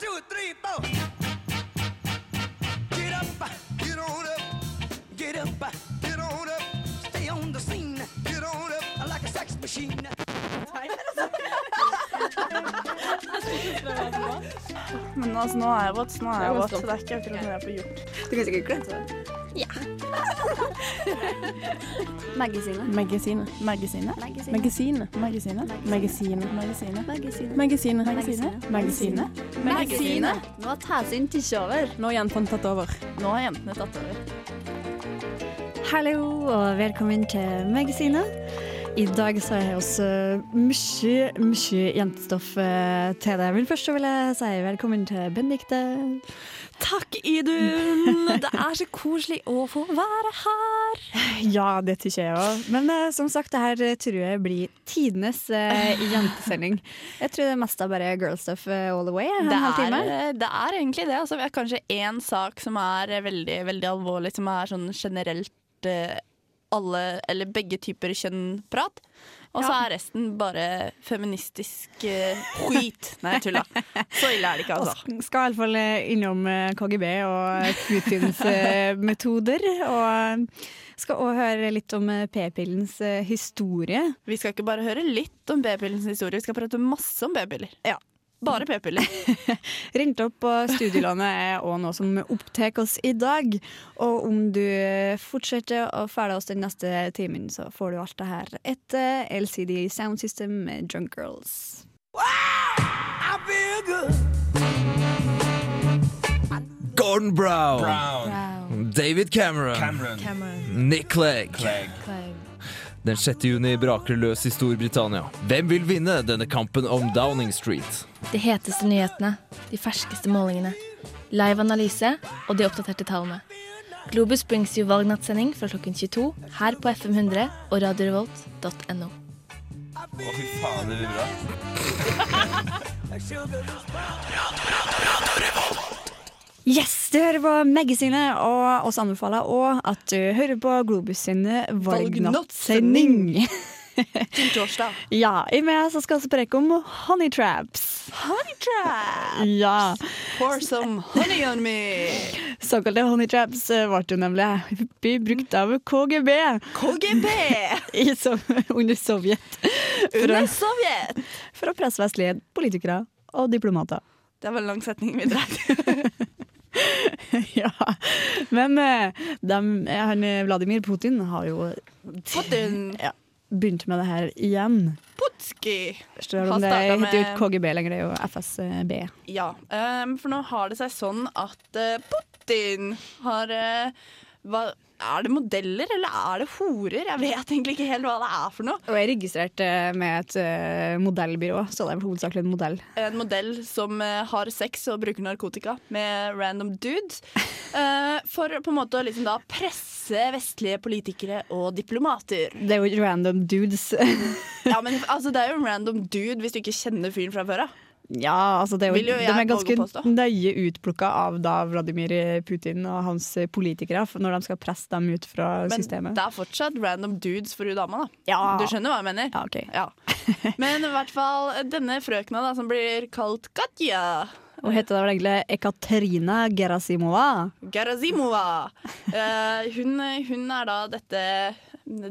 two, three, four. Get up, get on up, get up, get on up. Stay on the scene, get on up like a sex machine. Men altså, nå er jeg våt, nå er jeg våt. Det er ikke akkurat noe jeg får gjort. Du kan sikkert glede deg. Magasinet. Magasinet. Magasinet. Magasinet. Magasinet. Magasinet. Magasinet. Magasinet. Magasinet. Magasinet. Nå har Tasin tatt over. Nå har jentene tatt over. Nå har jentene tatt over. Hallo og velkommen til Magasinet. I dag så har jeg også mye, mye jentestoff eh, til deg. Men først så vil jeg si velkommen til Benedikte. Takk, Idun. Det er så koselig å få være her. Ja, det syns jeg òg. Men eh, som sagt, det her tror jeg blir tidenes eh, jentesending. Jeg tror det meste er bare girl stuff eh, all the way. Det er, det er egentlig det. Altså, vi har kanskje én sak som er veldig, veldig alvorlig, som er sånn generelt eh, alle, eller begge typer kjønn-prat. Og så er resten bare feministisk uh, skit. Nei, tulla. Så ille er det ikke, altså. Og skal iallfall innom eh, KGB og Putins eh, metoder. Og skal òg høre litt om eh, p-pillens eh, historie. Vi skal ikke bare høre litt om p-pillens historie, vi skal prate masse om p-piller. Ja. Bare p-piller. Rent opp på studielånet er òg noe som opptar oss i dag. Og om du fortsetter å følge oss den neste timen, så får du alt det her etter LCD Sound System med Drunk Girls. I feel good. Gordon Brown, David Cameron, Nick Clegg. Den 6. juni braker det løs i Storbritannia. Hvem vil vinne denne kampen om Downing Street? De heteste nyhetene, de ferskeste målingene, live analyse og de oppdaterte tallene. Globus brings you valgnattsending fra klokken 22 her på FM100 og radiorevolt.no. Å, fy faen, det blir bra. Yes, du hører på Magasinet, og oss anbefaler òg at du hører på Globus sin valgnattsending. Til torsdag. Ja, i med så skal vi preke om honey traps. Honey traps! Ja, Pour some honey on me! Såkalte honey traps eh, ble jo nemlig hyppig brukt av KGB KGB! i, so under Sovjet for, Under Sovjet! for å presse vestlige politikere og diplomater. Det var en lang setning vi dreit. ja. Men eh, dem, eh, han, eh, Vladimir Putin har jo Putin. ja, begynt med det her igjen. Putski. Selv om det heter jo ikke KGB lenger, det er jo FSB. Ja, um, for nå har det seg sånn at uh, Putin har hva, Er det modeller, eller er det horer? Jeg vet egentlig ikke helt hva det er for noe. Og jeg er registrert eh, med et uh, modellbyrå, så det er vel hovedsakelig en modell. En modell som uh, har sex og bruker narkotika med random dudes. Uh, for på en måte å liksom da presse vestlige politikere og diplomater. Det er jo random dudes. Ja, men altså, Det er jo en random dude hvis du ikke kjenner fyren fra før av. Ja, altså det er jo, jo de er ganske nøye utplukka av da Vladimir Putin og hans politikere når de skal presse dem ut fra Men systemet. det er fortsatt random dudes for hun dama, da. Ja. Du skjønner hva jeg mener? Ja, ok. Ja. Men i hvert fall denne frøkna da, som blir kalt Katja Og heter det vel egentlig Ekaterina Gerasimova? Gerasimova. Uh, hun, hun er da dette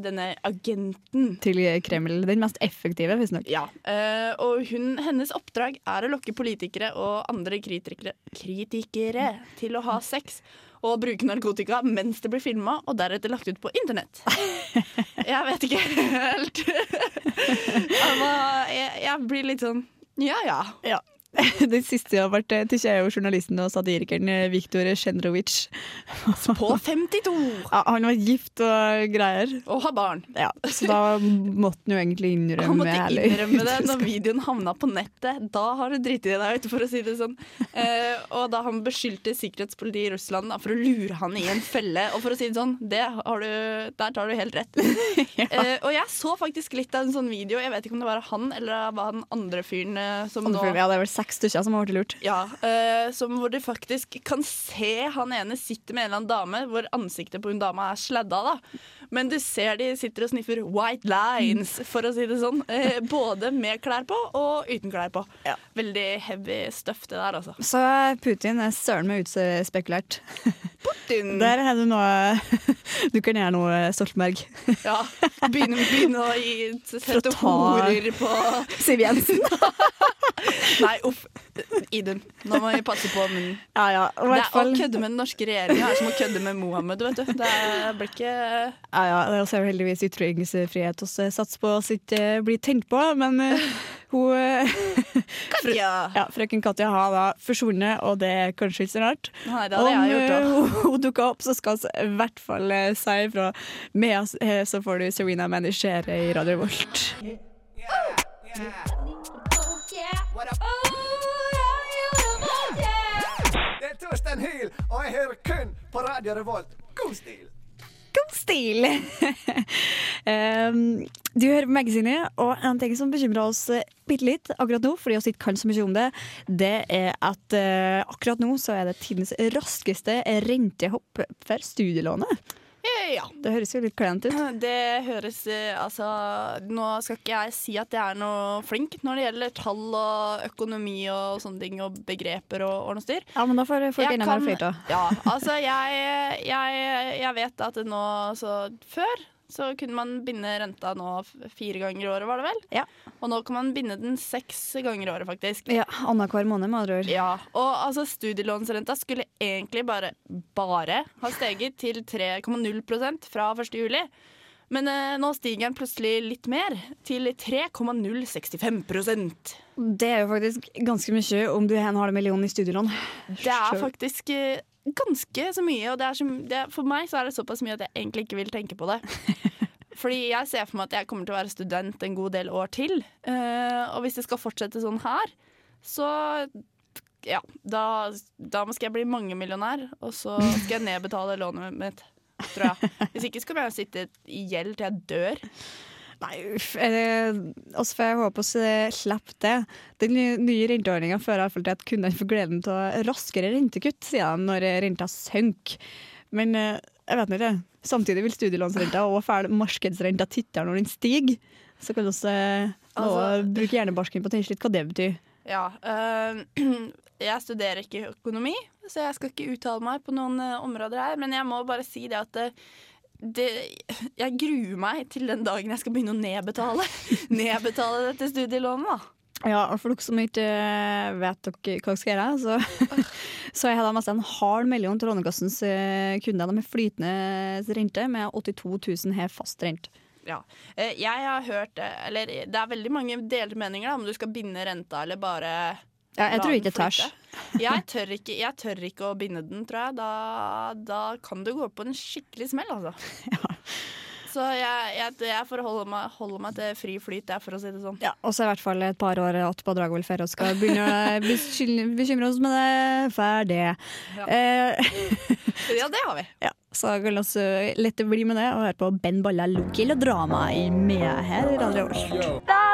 denne agenten. Til Kreml. Den mest effektive, visstnok. Ja, Uh, og hun, hennes oppdrag er å lokke politikere og andre kritikere, kritikere til å ha sex og bruke narkotika mens det blir filma og deretter lagt ut på internett. Jeg vet ikke helt. Jeg, jeg blir litt sånn ja ja. Ja. Den siste jeg har vært til, er jo journalisten og satirikeren Viktor Sjendrovic. På 52! Ja, han var gift og greier. Og har barn. Ja, så da måtte han jo egentlig innrømme Han måtte innrømme det når videoen havna på nettet. Da har du driti deg ut, for å si det sånn. Eh, og da han beskyldte sikkerhetspolitiet i Russland da, for å lure han i en felle. Og for å si det sånn, det har du, der tar du helt rett. eh, og jeg så faktisk litt av en sånn video. Jeg vet ikke om det var han eller det var den andre fyren eh, som Andre nå seks stykker som har blitt lurt. Ja, uh, som hvor du faktisk kan se han ene sitter med en eller annen dame, hvor ansiktet på hun dama er sladda. da. Men du ser de sitter og sniffer white lines, for å si det sånn. Uh, både med klær på og uten klær på. Ja. Veldig heavy stuff, det der, altså. Så Putin er søren meg utspekulert. Putin. Der har du noe Du kan gjøre noe, Stoltenberg. Ja, begynne, begynne å gi, sette horer på Siv Jensen. Nei, uff. Idun, nå må vi passe på munnen. Ja, ja. Det er, fall- å kødde med den norske regjeringa er som å kødde med Mohammed, vet du. Det blir ikke Ja, ja, det er også heldigvis ytringsfrihet vi satser på at ikke blir tenkt på, men uh, hun Katja! fru, Ja. Frøken Katja har da forsvunnet, og det er kanskje ikke så rart. Nei, det hadde jeg gjort Om eh, hun, hun dukker opp, så skal vi i hvert fall eh, si ifra. Med oss, eh, så får du Serena Manishere i Radio Volt. Yeah. Yeah. Yeah. Det er jeg hører kun på Radio Revolt. God stil! God stil! um, du hører på Magasinet, og en ting som bekymrer oss eh, bitte litt akkurat nå, fordi vi ikke kan så mye om det, det er at uh, akkurat nå så er det tidens raskeste rentehopp for studielånet. Ja. Det høres jo litt kleint ut. Det høres eh, Altså, nå skal ikke jeg si at jeg er noe flink når det gjelder tall og økonomi og sånne ting, og begreper og, ordne styr. Ja, men da får folk innom mer kan- Ja, altså jeg, jeg, jeg vet at nå så Før så kunne man binde renta nå fire ganger i året, var det vel? Ja. Og nå kan man binde den seks ganger i året, faktisk. Ja, Annenhver måned, med andre ord. Ja, og altså studielånsrenta skulle egentlig bare, bare ha steget til 3,0% fra 1. juli. Men eh, nå stiger den plutselig litt mer, til 3,065% Det er jo faktisk ganske mye om du har en halv million i studielån. Det er faktisk eh, ganske så mye, og det er så, det, for meg så er det såpass mye at jeg egentlig ikke vil tenke på det. Fordi jeg ser for meg at jeg kommer til å være student en god del år til. Uh, og hvis det skal fortsette sånn her, så ja, da, da skal jeg bli mangemillionær, og så skal jeg nedbetale lånet mitt. Tror jeg. Hvis ikke skal jeg sitte i gjeld til jeg dør. Nei, uff. Vi får håpe vi slipper det. Den nye, renteordninga fører i hvert fall til at kundene får gleden til raskere rentekutt, sier de når renta synker. Men eh, jeg vet ikke. Samtidig vil studielånsrenta og følge markedsrenta titte når den stiger. Så kan vi også eh, Altså- bruke hjernebarsken på å tenke litt hva det betyr. Ja, øh, jeg studerer ikke økonomi, så jeg skal ikke uttale meg på noen områder her. Men jeg må bare si det at det, jeg gruer meg til den dagen jeg skal begynne å nedbetale Nedbetale dette studielånet. da. Ja, og for dere som ikke eh, vet dere hva dere skal gjøre, så, så jeg hadde nesten en halv million til Lånekassens kunder. kunder med flytende rente, med 82 000 har fast rente. Ja. Eh, Jeg har hørt eh, Eller det er veldig mange delte meninger da, om du skal binde renta eller bare Ja, jeg tror ikke det tørs. Jeg tør, ikke, jeg tør ikke å binde den, tror jeg. Da, da kan du gå på en skikkelig smell, altså. Ja. Så jeg, jeg, jeg forholder meg, holder meg til fri flyt, jeg, for å si det sånn. Ja, og så er i hvert fall et par år att på Dragvoll før vi skal begynne å bekymre oss med det for det. Ja. Eh, Ja, det har vi. ja, så kan vi også lett bli med det og høre på Ben Balla Lokil og drama i Med her i Radio Volt.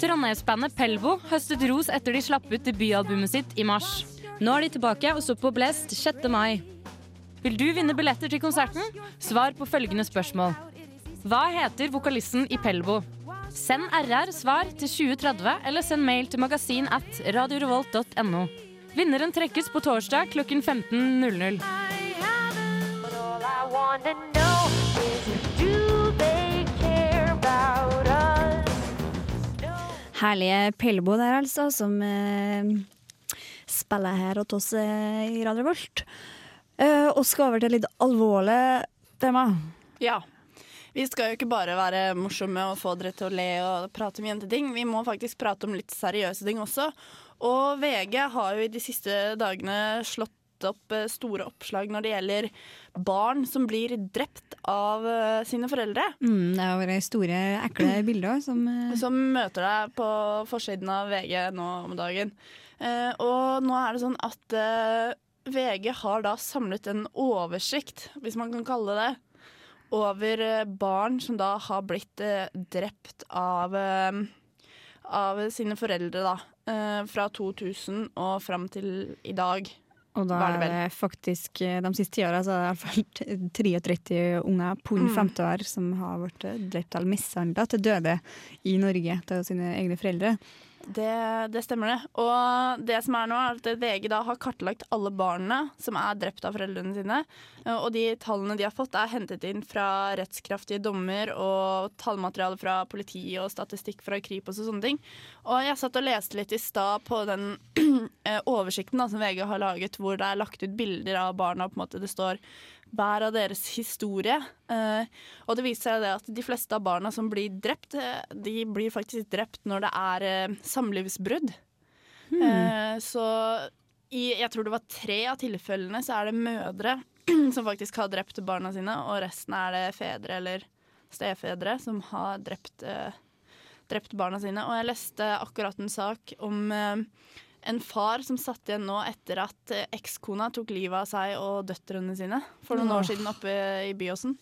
Trondheimsbandet Pelvo høstet ros etter de slapp ut debutalbumet sitt i mars. Nå er de tilbake og står på Blest 6. mai. Vil du vinne billetter til konserten? Svar på følgende spørsmål. Hva heter vokalisten i Pelvo? Send RR svar til 2030, eller send mail til magasin at radiorevolt.no. Vinneren trekkes på torsdag klokken 15.00. Herlige Pellebo der, altså, som eh, spiller her hos oss eh, i Radio Volt. Eh, og skal over til litt alvorlig tema. Ja. Vi skal jo ikke bare være morsomme og få dere til å le og prate om jenteting. Vi må faktisk prate om litt seriøse ting også. Og VG har jo i de siste dagene slått opp eh, store oppslag når det gjelder barn som blir drept av eh, sine foreldre. Mm, det har vært store, ekle bilder som eh, Som møter deg på forsiden av VG nå om dagen. Og nå er det sånn at VG har da samlet en oversikt, hvis man kan kalle det det, over barn som da har blitt drept av, av sine foreldre, da. Eh, fra 2000 og fram til i dag. Og da er det faktisk eh, de siste ti åra så er det i hvert fall 33 unger på Mm. 50 år som har blitt drept eller mishandla til døde i Norge av sine egne foreldre. Det, det stemmer det. Og det som er nå, er at VG da har kartlagt alle barna som er drept av foreldrene sine. Og de tallene de har fått, er hentet inn fra rettskraftige dommer og tallmateriale fra politiet og statistikk fra Kripos og sånne ting. Og jeg satt og leste litt i stad på den eh, oversikten da, som VG har laget, hvor det er lagt ut bilder av barna, på en måte det står hver av deres historie. Uh, og det viser seg det at de fleste av barna som blir drept, eh, de blir faktisk drept når det er samlivsbrudd. Eh, så i jeg tror det var tre av tilfellene så er det mødre som faktisk har drept barna sine, og resten er det fedre eller stefedre som har drept, eh, drept barna sine. Og jeg leste akkurat en sak om eh, en far som satt igjen nå etter at ekskona tok livet av seg og døtrene sine for noen år siden oppe i Byåsen.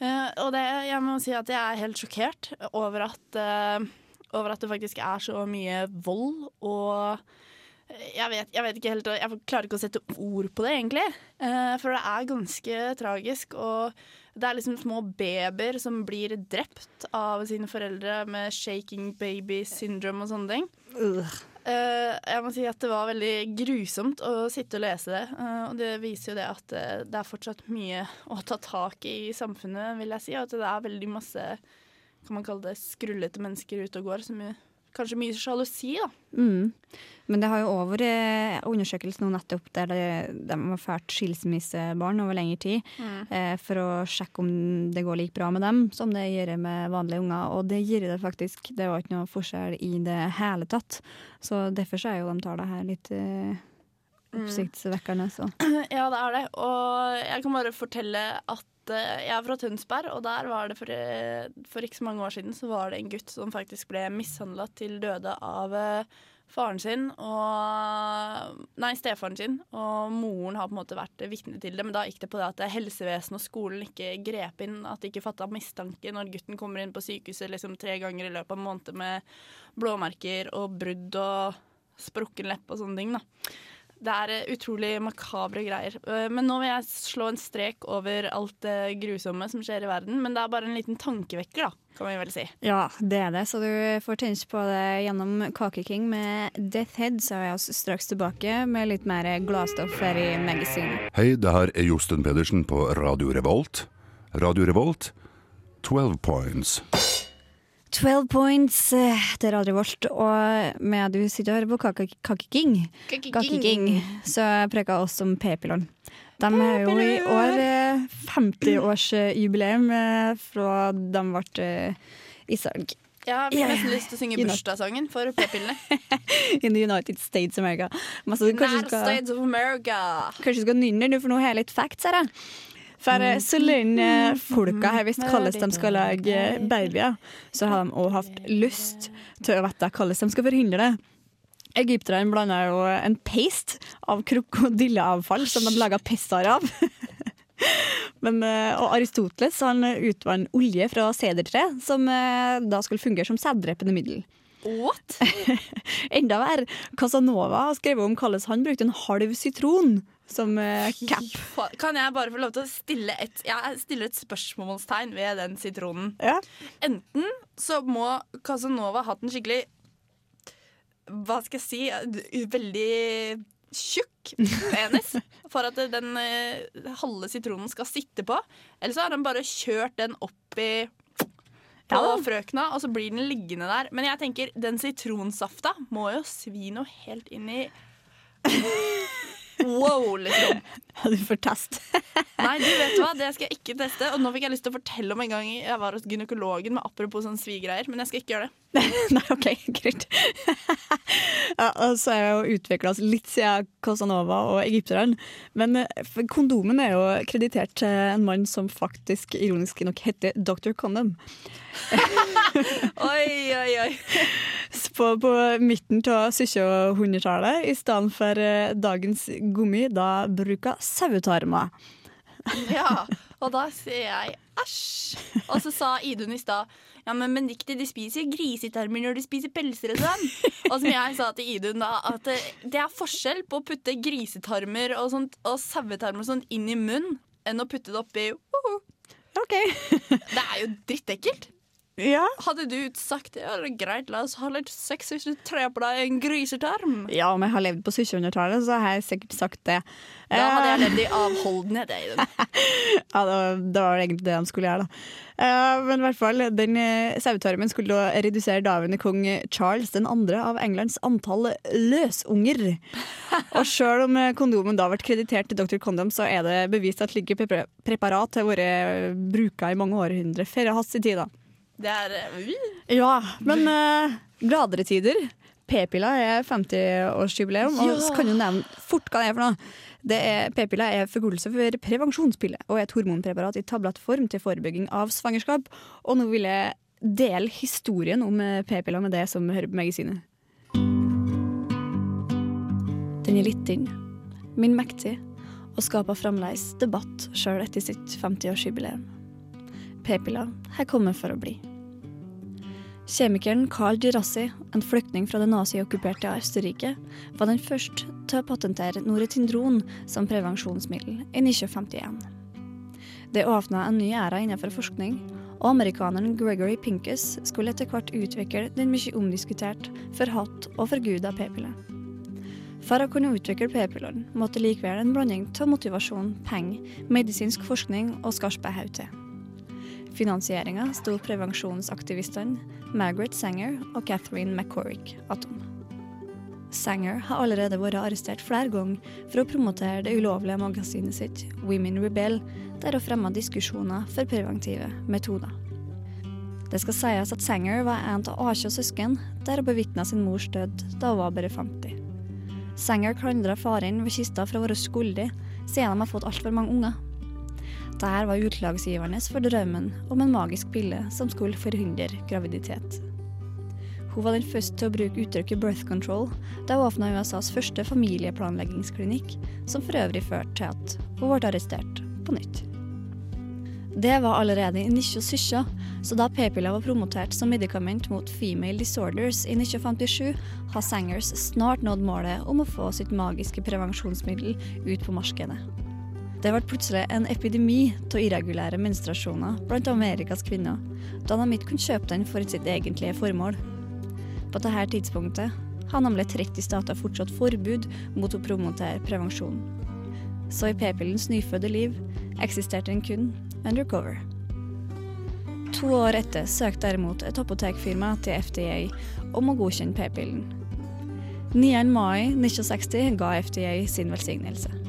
Og det, jeg må si at jeg er helt sjokkert over at, over at det faktisk er så mye vold og jeg vet, jeg vet ikke helt Jeg klarer ikke å sette ord på det, egentlig. Eh, for det er ganske tragisk. Og det er liksom små babyer som blir drept av sine foreldre med shaking baby syndrome og sånne ting. Eh, jeg må si at det var veldig grusomt å sitte og lese det. eh, og det viser jo det at det er fortsatt mye å ta tak i i samfunnet, vil jeg si. Og at det er veldig masse kan man kalle det skrullete mennesker ute og går. Som jo- kanskje mye sjalusi, da. Mm. Men det har jo òg vært undersøkelse nå nettopp der de, de har fælt skilsmissebarn over lengre tid, eh, for å sjekke om det går like bra med dem som det gjør med vanlige unger. Og det gjør det faktisk. Det var ikke noe forskjell i det hele tatt. Så derfor så er jo de tallene her litt eh, oppsiktsvekkende. Så. Ja, det er det. Og jeg kan bare fortelle at eh, jeg er fra Tønsberg, og der var det for, eh, for ikke så mange år siden så var det en gutt som faktisk ble mishandla til døde av eh, faren sin og Nei, stefaren sin. Og moren har på en måte vært vitne til det, men da gikk det på det at helsevesenet og skolen ikke grep inn. At de ikke fatta mistanke når gutten kommer inn på sykehuset liksom tre ganger i løpet av en måned med blåmerker og brudd og sprukken lepp og sånne ting. da. Det er eh, utrolig makabre greier. Eh, Men nå vil jeg slå en strek over alt det grusomme som skjer i verden. Men det er bare en liten tankevekker, da, kan vi vel si. Ja, det er det. Så du får tenke på det gjennom Kakeking med Death Head, så er vi oss straks tilbake med litt mer gladstoff her i Magazine. Hei, det her er Josten Pedersen på Radio Revolt. Radio Revolt, 12 points. 12 points eh, til Radio Volt, og med du sitter og hører på Kakeking. Kakeking. Kake så preker oss om p-pillene. De er jo i år eh, 50-årsjubileum eh, fra de ble eh, i salg Jeg vi har nesten lyst til å synge bursdagssangen for p-pillene. in the United States of America. Kanskje, United skal, States of America. kanskje du skal nynne, for nå har jeg litt facts her. jeg. For eh, så lenge folka har visst hvordan de skal lage babyer, så har de òg hatt lyst til å vite hvordan de skal forhindre det. Egypterne blanda jo en paste av krokodilleavfall som de laga pester av. Men, eh, og Aristoteles han utvant olje fra sedertre, som eh, da skulle fungere som sæddrepende middel. What? Enda verre, Casanova har skrevet om hvordan han brukte en halv sitron som uh, cap. Kan jeg bare få lov til å stille et, jeg stiller et spørsmålstegn ved den sitronen? Ja. Enten så må Casanova hatt en skikkelig Hva skal jeg si Veldig tjukk penis for at den uh, halve sitronen skal sitte på. Eller så har han bare kjørt den opp i på Ja. frøkna, og så blir den liggende der. Men jeg tenker, den sitronsafta må jo svi noe helt inn i Wow, liksom. Du får test. Nei, du vet hva, det skal jeg ikke teste. Og nå fikk jeg lyst til å fortelle om en gang jeg var hos gynekologen med apropos sånn svigreier, men jeg skal ikke gjøre det. Nei, OK, greit. ja, og så er jeg jo utvikla litt siden Casanova og egypteren. Men eh, kondomen er jo kreditert til en mann som faktisk ironisk nok heter Dr. Condom. Oi, oi, oi. på på midten av 1700-tallet i stedet for eh, dagens gummi, da bruker sauetarmer. Ja, og da sier jeg æsj. Og så sa Idun i stad ja, men Benedicte, de spiser grisetarmer når de spiser pelser og sånn. Og som jeg sa til Idun da, at det, det er forskjell på å putte grisetarmer og, sånt, og sauetarmer og sånt inn i munnen enn å putte det oppi uh, OK. Det er jo drittekkelt. Ja. Hadde du sagt ja, det er greit, la oss ha litt sex hvis du trer på deg en grisetarm? ja, om jeg har levd på 1700-tallet, så har jeg sikkert sagt det. Da hadde jeg Eh, levd i avholdenhet. Ja, det var, det var egentlig det de skulle gjøre, da. Eh, men i hvert fall, den uh, sauetarmen skulle da redusere daværende kong Charles 2. av Englands antall løsunger. Og sjøl om kondomen da ble kreditert til Dr. Condom, så er det bevist at slike prepar- preparat har vært bruka i mange århundrer før hans i tid. da. Det er uh, Ja, men uh, gladere tider. P-pilla er 50-årsjubileum, og så kan du nevne fort hva det er for noe. P-pilla er forkortelse for prevensjonspille og er et hormonpreparat i tablettform til forebygging av svangerskap. Og nå vil jeg dele historien om eh, p-pilla med det som hører på magasinet. Den er litt inn, min mektig, og skaper fremdeles debatt sjøl etter sitt 50-årsjubileum. P-pilla her kommet for å bli. Kjemikeren Carl Girassi, en flyktning fra det naziokkuperte Østerrike, var den første til å patentere Noretindron som prevensjonsmiddel i 1951. Det åpna en ny æra innenfor forskning, og amerikaneren Gregory Pincus skulle etter hvert utvikle den mye omdiskutert, forhatt og forguda p-pille. For å kunne utvikle p-pillene måtte likevel en blanding av motivasjon, penger, medisinsk forskning og skarpe hode til. Finansieringa sto prevensjonsaktivistene Margaret Sanger og Catherine McCorrick atom. Sanger har allerede vært arrestert flere ganger for å promotere det ulovlige magasinet sitt Women Rebel, der hun fremma diskusjoner for preventive metoder. Det skal sies at Sanger var en av 18 søsken, der hun bevitna sin mors død da hun var bare 50. Sanger klandra faren ved kista for å være skyldig, siden de har fått altfor mange unger. Dette var utlagsgiverne for drømmen om en magisk pille som skulle forhindre graviditet. Hun var den første til å bruke uttrykket birth control da hun åpna USAs første familieplanleggingsklinikk, som for øvrig førte til at hun ble arrestert på nytt. Det var allerede i 1970, så da p-piller var promotert som medikament mot female disorders i 1957, har Sangers snart nådd målet om å få sitt magiske prevensjonsmiddel ut på markedet. Det ble plutselig en epidemi av irregulære menstruasjoner blant Amerikas kvinner, da de ikke kunne kjøpe den for sitt egentlige formål. På dette tidspunktet har nemlig 30 stater fortsatt forbud mot å promotere prevensjon. Så i p-pillens nyfødte liv eksisterte den kun undercover. To år etter søkte derimot et apotekfirma til FDA om å godkjenne p-pillen. 9. mai 1960 ga FDA sin velsignelse.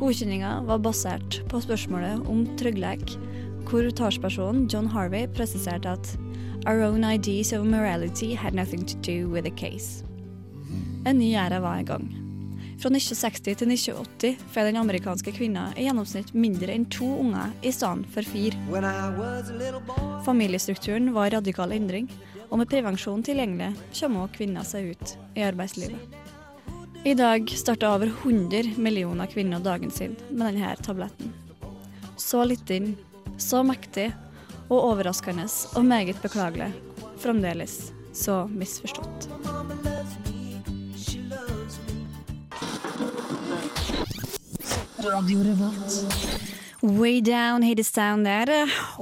Godkjenninga var basert på spørsmålet om trygghet, hvor talspersonen John Harvey presiserte at Our own ideas of morality had nothing to do with the case. En ny æra var i gang. Fra 1960 til 1980 får den amerikanske kvinna i gjennomsnitt mindre enn to unger i stedet for fire. Familiestrukturen var i radikal endring, og med prevensjon tilgjengelig kommer også kvinner seg ut i arbeidslivet. I dag starter over 100 millioner kvinner dagen sin med denne tabletten. Så liten, så mektig og overraskende og meget beklagelig. Fremdeles så misforstått. Way down, Hate Is Down der.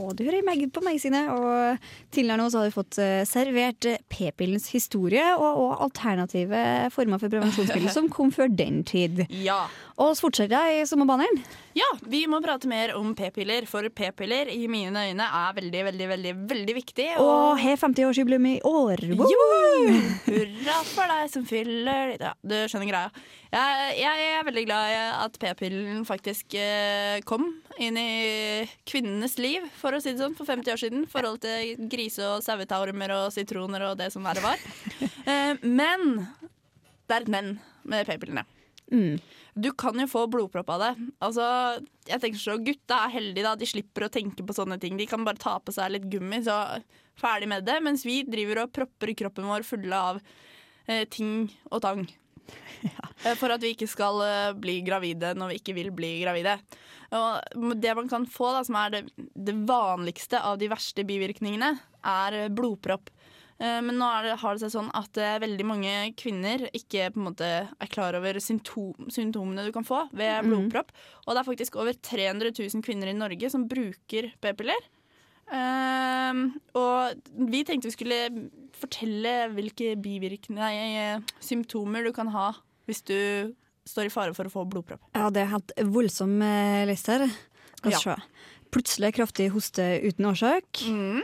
Og du hører meg på meg sine. Og tidligere nå så har du fått eh, servert eh, p-pillens historie og, og alternative former for prevensjonsmidler som kom før den tid. Ja. Og så fortsetter jeg i samme banen. Ja, vi må prate mer om p-piller, for p-piller i mine øyne er veldig, veldig, veldig veldig viktig. Og har 50-årsjubileum i år. Woo! Jo! Hurra for deg som fyller Ja, du skjønner greia. Jeg, jeg er veldig glad i at p-pillen faktisk eh, kom inn i kvinnenes liv, for å si det sånn, for 50 år siden. Forhold til grise- og sauetaurmer og sitroner og det som verre var. Eh, men det er et men med p-pillene. Mm. Du kan jo få blodpropp av det. Altså, jeg tenker så Gutta er heldige, da. De slipper å tenke på sånne ting. De kan bare ta på seg litt gummi, så ferdig med det. Mens vi driver og propper kroppen vår fulle av eh, ting og tang. Ja. For at vi ikke skal eh, bli gravide når vi ikke vil bli gravide. Og det man kan få, da, som er det, det vanligste av de verste bivirkningene, er eh, blodpropp. Eh, Men nå det, har det seg sånn at eh, veldig mange kvinner ikke på en måte er klar over symptom, symptomene du kan få ved blodpropp. blodpropp. Og det er faktisk over 300 000 kvinner i Norge som bruker p-piller. Ehm, og vi tenkte vi skulle fortelle hvilke bivirkninger, eh, symptomer du kan ha hvis du står i fare for å få blodpropp. Ja, det er helt voldsom eh, liste her. Ja. se. Plutselig kraftig hoste uten årsak. Mm.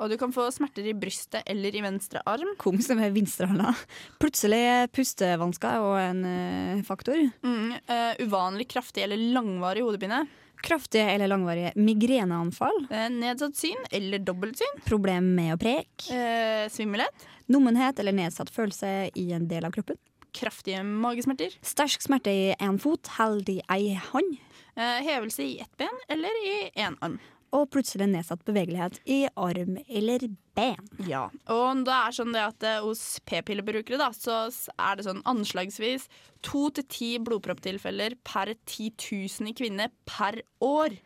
Og du kan få smerter i brystet eller i venstre arm. Komisk som er vinstrehånda. Plutselig pustevansker er også en uh, faktor. Mm. uh, uvanlig kraftig eller langvarig hodepine. Kraftige eller langvarige migreneanfall. Eh, nedsatt syn eller dobbeltsyn. Problem med å preke. Eh, svimmelhet. Nummenhet eller nedsatt følelse i en del av kroppen. Kraftige magesmerter. Sterk smerte i én fot, held i ei hånd. Eh, hevelse i ett ben eller i én arm. Og plutselig nedsatt bevegelighet i arm eller ben. Ja, og det er sånn at eh, hos p-pillebrukere så er det sånn anslagsvis to til ti blodpropptilfeller per 10 000 kvinner per år.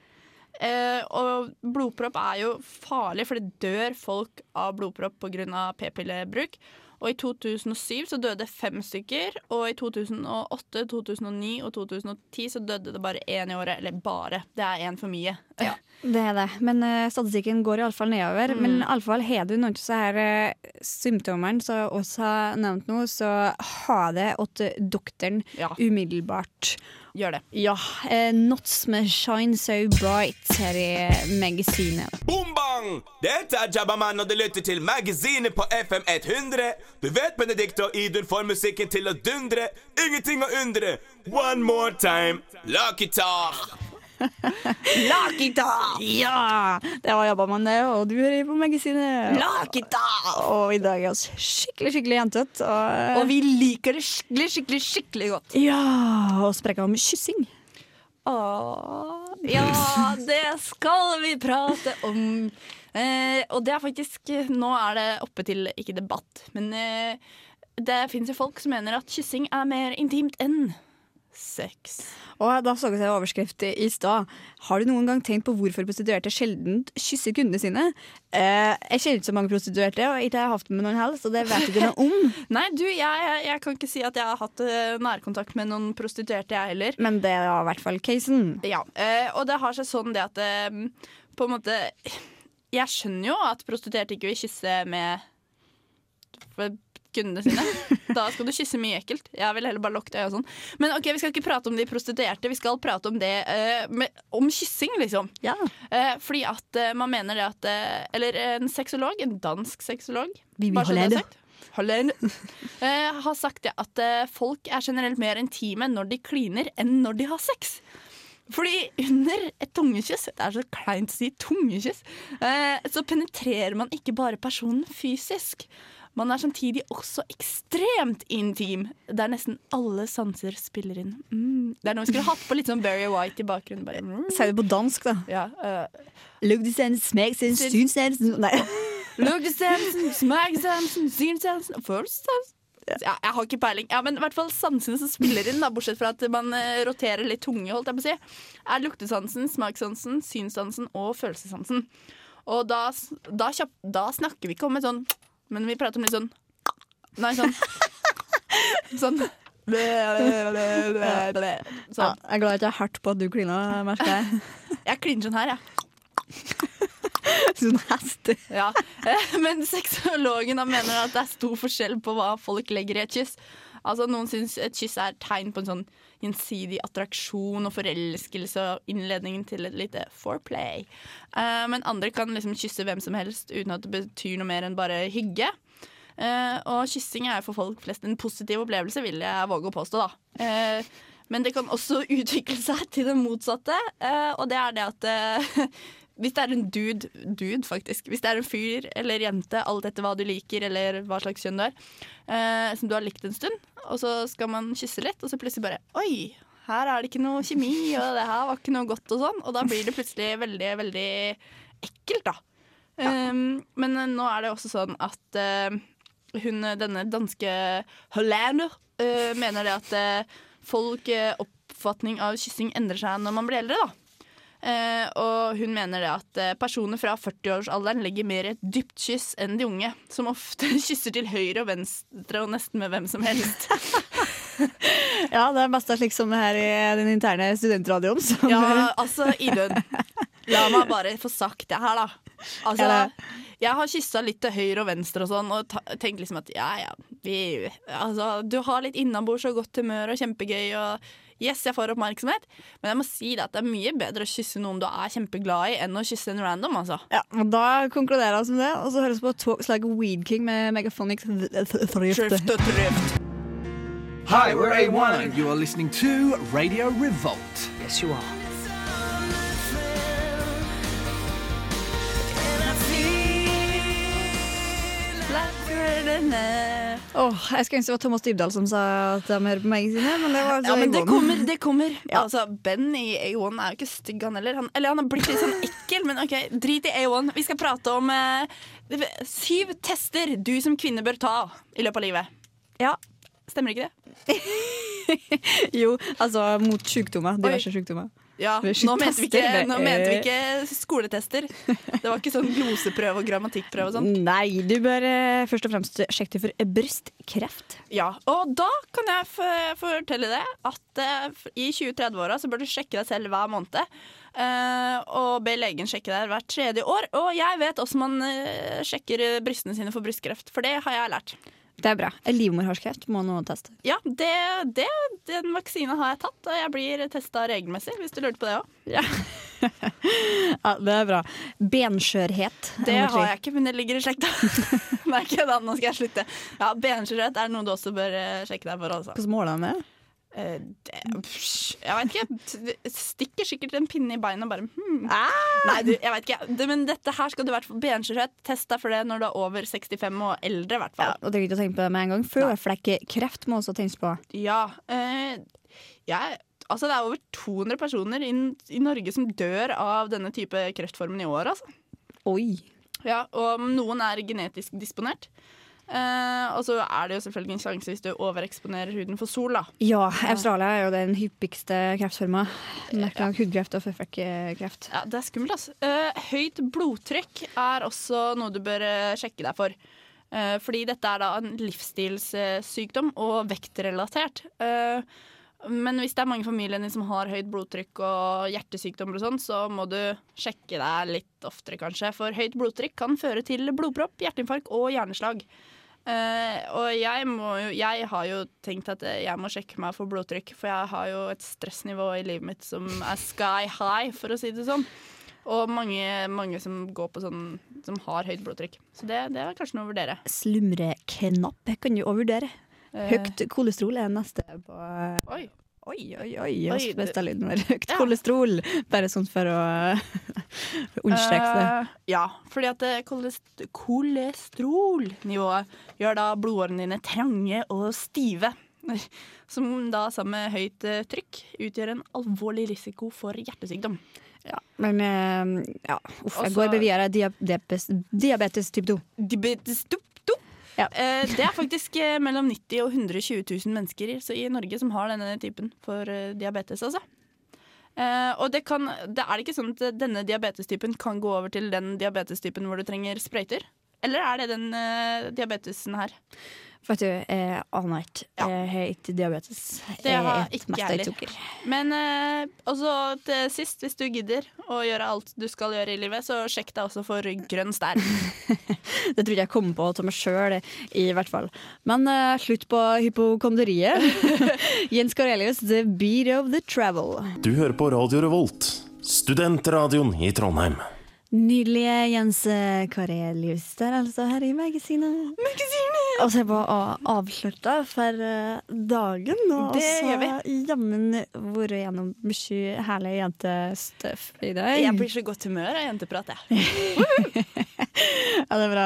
Eh, og blodpropp er jo farlig, for det dør folk av blodpropp pga. p-pillebruk. Og i 2007 så døde fem stykker, og i 2008, 2009 og 2010 så døde det bare én i året. Eller bare, det er én for mye. Ja, Det er det. Men uh, statistikken går iallfall nedover. Mm. Men iallfall har du noen av disse her eh, symptomene som oss har nevnt nå, så ha det til doktoren Ja. umiddelbart. Gjør det. Ja. Uh, Knots med Shine So Bright her i magasinet. Boom bang! Dette er Jabbaman, og du lytter til Magasinet på FM 100. Du vet Benedikt og Idun får musikken til å dundre. Ingenting å undre. One more time. Lucky talk. Lakitar! Ja! Det var man det, og du hører på magasinet. Lakita Og i dag er vi skikkelig, skikkelig jentete. Og, Og vi liker det skikkelig, skikkelig, skikkelig godt. ja, og sprekker om kyssing. Åh, ja, det skal vi prate om. Eh, og det er faktisk Nå er det oppe til ikke debatt, men eh, det fins jo folk som mener at kyssing er mer intimt enn sex. Og da så jeg overskrift i stad. Har du noen gang tenkt på hvorfor prostituerte sjelden kysser kundene sine? Eh, jeg kjenner ikke så mange prostituerte, og ikke har jeg hatt med noen heller, så det vet ikke noe om. Nei, du, jeg, jeg, jeg kan ikke si at jeg har hatt eh, nærkontakt med noen prostituerte, jeg heller. Men det var i hvert fall casen. Ja, eh, og det har seg sånn det at eh, på en måte Jeg skjønner jo at prostituerte ikke vil kysse med kundene sine. Da skal du kysse mye ekkelt. Jeg vil heller bare lukke øya og sånn. Men ok, vi skal ikke prate om de prostituerte, vi skal prate om det uh, med, om kyssing, liksom. Ja. Uh, fordi at uh, man mener det at Eller en sexolog, en dansk sexolog Vivi bare så det er Hollede. sagt. Hollede. Eh, har sagt det at folk er generelt mer intime når de kliner enn når de har sex. Fordi under et tungekyss, det er så kleint å si tungekyss, eh, så penetrerer man ikke bare personen fysisk. Man er samtidig også ekstremt intim, der nesten alle sanser spiller inn. Mm. Det er noe vi skulle hatt på litt sånn Barry White i bakgrunnen. Bare, mm. Si det på dansk, da. Ja, uh, Lugdesensen, smeksensen, synsensen Nei. Lugdesensen, smegsensen, synsensen og. Ja, jeg har ikke peiling. Ja, men i hvert fall sansene som spiller inn, da, bortsett fra at man eh, roterer litt tunge, holdt jeg på å si, er luktesansen, smakssansen, synssansen og følelsessansen. Og da, da, da snakker vi ikke om et sånn Men vi prater om litt sånn Nei, sånn Sånn ble, ble, ble, ble, ble. Ja, Sånn. jeg er glad jeg ikke har hørt på at du kliner, merker jeg. Jeg kliner sånn her, jeg. Sånn hest. Ja. Men sexologen mener at det er stor forskjell på hva folk legger i et kyss. Altså Noen syns et kyss er et tegn på en sånn gjensidig attraksjon og forelskelse og innledningen til et lite foreplay. Uh, men andre kan liksom kysse hvem som helst uten at det betyr noe mer enn bare hygge. Uh, og kyssing er for folk flest en positiv opplevelse, vil jeg våge å påstå. da. Uh, men det kan også utvikle seg til det motsatte, og det er det at hvis det er en dude, dude faktisk, hvis det er en fyr eller jente, alt etter hva du liker eller hva slags kjønn du er, eh, som du har likt en stund, og så skal man kysse litt, og så plutselig bare Oi, her er det ikke noe kjemi, og det her var ikke noe godt og sånn. Og da blir det plutselig veldig, veldig ekkelt, da. Um, men eh, nå er det også sånn at uh, hun, denne danske Hollander uh, mener det at uh, folk eh, oppfatning av kyssing endrer seg når man blir eldre, da. Eh, og hun mener det at eh, personer fra 40-årsalderen legger mer et dypt kyss enn de unge, som ofte kysser til høyre og venstre og nesten med hvem som helst. Ja, det er mest slik som her i den interne studentradioen. Ja, altså, Idun. La meg bare få sagt det her, da. Altså, Ja, jeg har kyssa litt til høyre og venstre og sånn, og tenkt liksom at ja, ja, vi Altså, du har litt innabords og godt humør og kjempegøy og Yes, jeg får oppmerksomhet, men jeg må si det at det er mye bedre å kysse noen du er kjempeglad i, enn å kysse en random, altså. Ja, og Da konkluderer vi med det, og så høres vi på Talks Like Weed King med Megaphonic Thrift. Hi, we're A1 and you are listening to Radio Revolt. Yes, you are. Åh, jeg skulle ønske det var Thomas Dybdahl som sa at de hører på meg sine, men det var altså Ja, men det kommer, det kommer. Altså, Ben i A1 er jo ikke stygg, han heller. Han, eller han har blitt litt sånn ekkel, men OK, drit i A1. Vi skal prate om eh, syv tester du som kvinne bør ta i løpet av livet. Ja. Stemmer ikke det? Jo, altså mot sykdommer. Diverse sykdommer. Ja, nå mente, vi ikke, nå mente vi ikke skoletester. Det var ikke sånn gloseprøve og grammatikkprøve og sånn. Nei, du bør eh, først og fremst sjekke for brystkreft. Ja, og da kan jeg fortelle det at eh, i 20-30-åra så bør du sjekke deg selv hver måned. eh, og be legen sjekke deg hvert tredje år. Og jeg vet også man eh, sjekker eh, brystene sine for brystkreft, for det har jeg lært. Det er bra. Livmorhalskreft må noen teste. Ja, det, det, den vaksinen har jeg tatt, og jeg blir testa regelmessig, hvis du lurte på det òg. Ja, det er bra. Benskjørhet. Det har jeg ikke, men det ligger i slekta. Nei, ikke da, nå skal jeg slutte. Ja, Benskjørhet er noe du også bør eh, sjekke deg for. Altså. Hvordan måler han det? Eh, det, jeg vet ikke. Stikker sikkert en pinne i beinet og bare hmm. Nei, du, jeg vet ikke. Det, men dette her skal du i hvert fall benskjørhet. Test deg for det når du er over 65 og eldre, i hvert Ja, og trenger ikke å tenke på det med en gang. Føflekkreft må også tenkes på. Ja. eh, jeg, altså det er over 200 personer i, i Norge som dør av denne type kreftformen i år, altså. Oi. Ja, og noen er genetisk disponert. Eh, og så er det jo selvfølgelig en sjanse hvis du overeksponerer huden for sol, da. Ja, Australia er jo den hyppigste kreftforma. Merkelig hudkreft og føflekkreft. Ja, Det er skummelt, altså. Uh, høyt blodtrykk er også noe du bør eh, sjekke deg for. Uh, fordi dette er da en livsstilssykdom og vektrelatert. Eh, men hvis det er mange i familien din som har høyt blodtrykk og hjertesykdommer og sånn, så må du sjekke deg litt oftere, kanskje. For høyt blodtrykk kan føre til blodpropp, hjerteinfarkt og hjerneslag. Uh, og jeg, jo, jeg har jo tenkt at jeg må sjekke meg for blodtrykk, for jeg har jo et stressnivå i livet mitt som er sky high, for å si det sånn. Og mange, mange som går på sånn Som har høyt blodtrykk. Så det, det er kanskje noe å vurdere. Slumreknapp kan du òg vurdere. Eh, Høyt kolesterol er neste på Oi. Oi, oi, oi. Oi, Oi det- lyden. Høyt Ja. kolesterol. Bare sånn for å understreke det. Uh, ja, fordi at eh, kolest kolesterolnivået gjør da blodårene dine trange og stive. Som da sammen med høyt trykk utgjør en alvorlig risiko for hjertesykdom. Ja. Men ja, uff, jeg Også- går videre. Diabetes, diabetes type 2. Diabetes type 2. Ja. Eh, det er faktisk eh, mellom 90 og 120 000 mennesker i- Norge som har denne typen for eh, diabetes. Altså. Og det, kan, det er ikke sånn at denne diabetestypen kan gå over til den diabetestypen hvor du trenger sprøyter? Eller er det den diabetesen her? Vet du, jeg aner ikke. Jeg har ikke diabetes. Det Jeg har jeg ikke mest jeg heller. Men eh, også til sist, hvis du gidder å gjøre alt du skal gjøre i livet, så sjekk deg også for grønn stær. Det tror ikke jeg kommer på til meg sjøl, i hvert fall. Men eh, slutt på hypokonderiet. Jens Karelius, The Beat of the Travel. Du hører på Radio Revolt, studentradioen i Trondheim. Nydelige Jens Karelius der, altså, her i magasinet. Og så er vi avslutta for eh, dagen. Og Det så vi. jammen vært gjennom mye herlig jentestuff i dag. Jeg blir så godt humør av jenteprat, jeg. Ja, det er bra.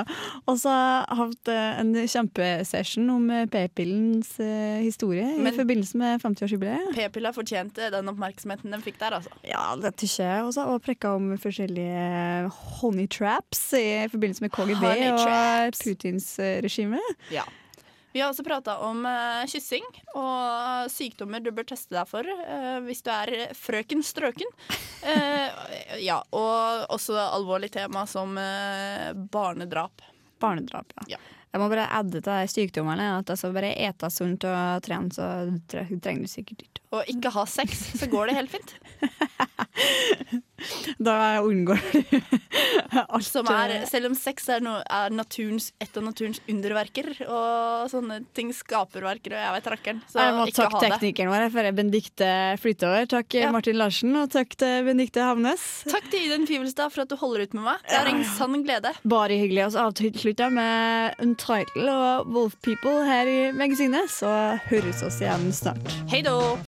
Og så har vi hatt eh, en kjempesession om eh, p-pillens eh, historie Men- i forbindelse med 50-årsjubileet. P-pilla fortjente den oppmerksomheten den fikk der, altså. Ja, det tykker jeg også. Og prekka om forskjellige honey traps i forbindelse med KGB og. Putins regime. Ja. Vi har også prata om uh, kyssing og sykdommer du bør teste deg for uh, hvis du er frøken strøken. Uh, ja, og også alvorlig tema som barnedrap. Barnedrap, ja. Ja. Jeg må bare adde til de sykdommene at altså bare ete sunt og trene, så trenger du sikkert ikke. Og ikke ha sex, så går det helt fint. Da unngår du alt Som er, selv om sex er, noe, er naturens, et av naturens underverker, og sånne ting skaperverker, og jeg vet rakkeren, så Jeg må ikke ha det. teknikeren vår for Benedicte over. Takk Ja. Martin Larsen, og takk til Benedicte Havnes. Takk til Iden Fivelstad for at du holder ut med meg. Det er en sann glede. Bare hyggelig. Og så avslutter med Untitled og Wolf People her i magasinet. Så høres oss igjen snart. Hei då!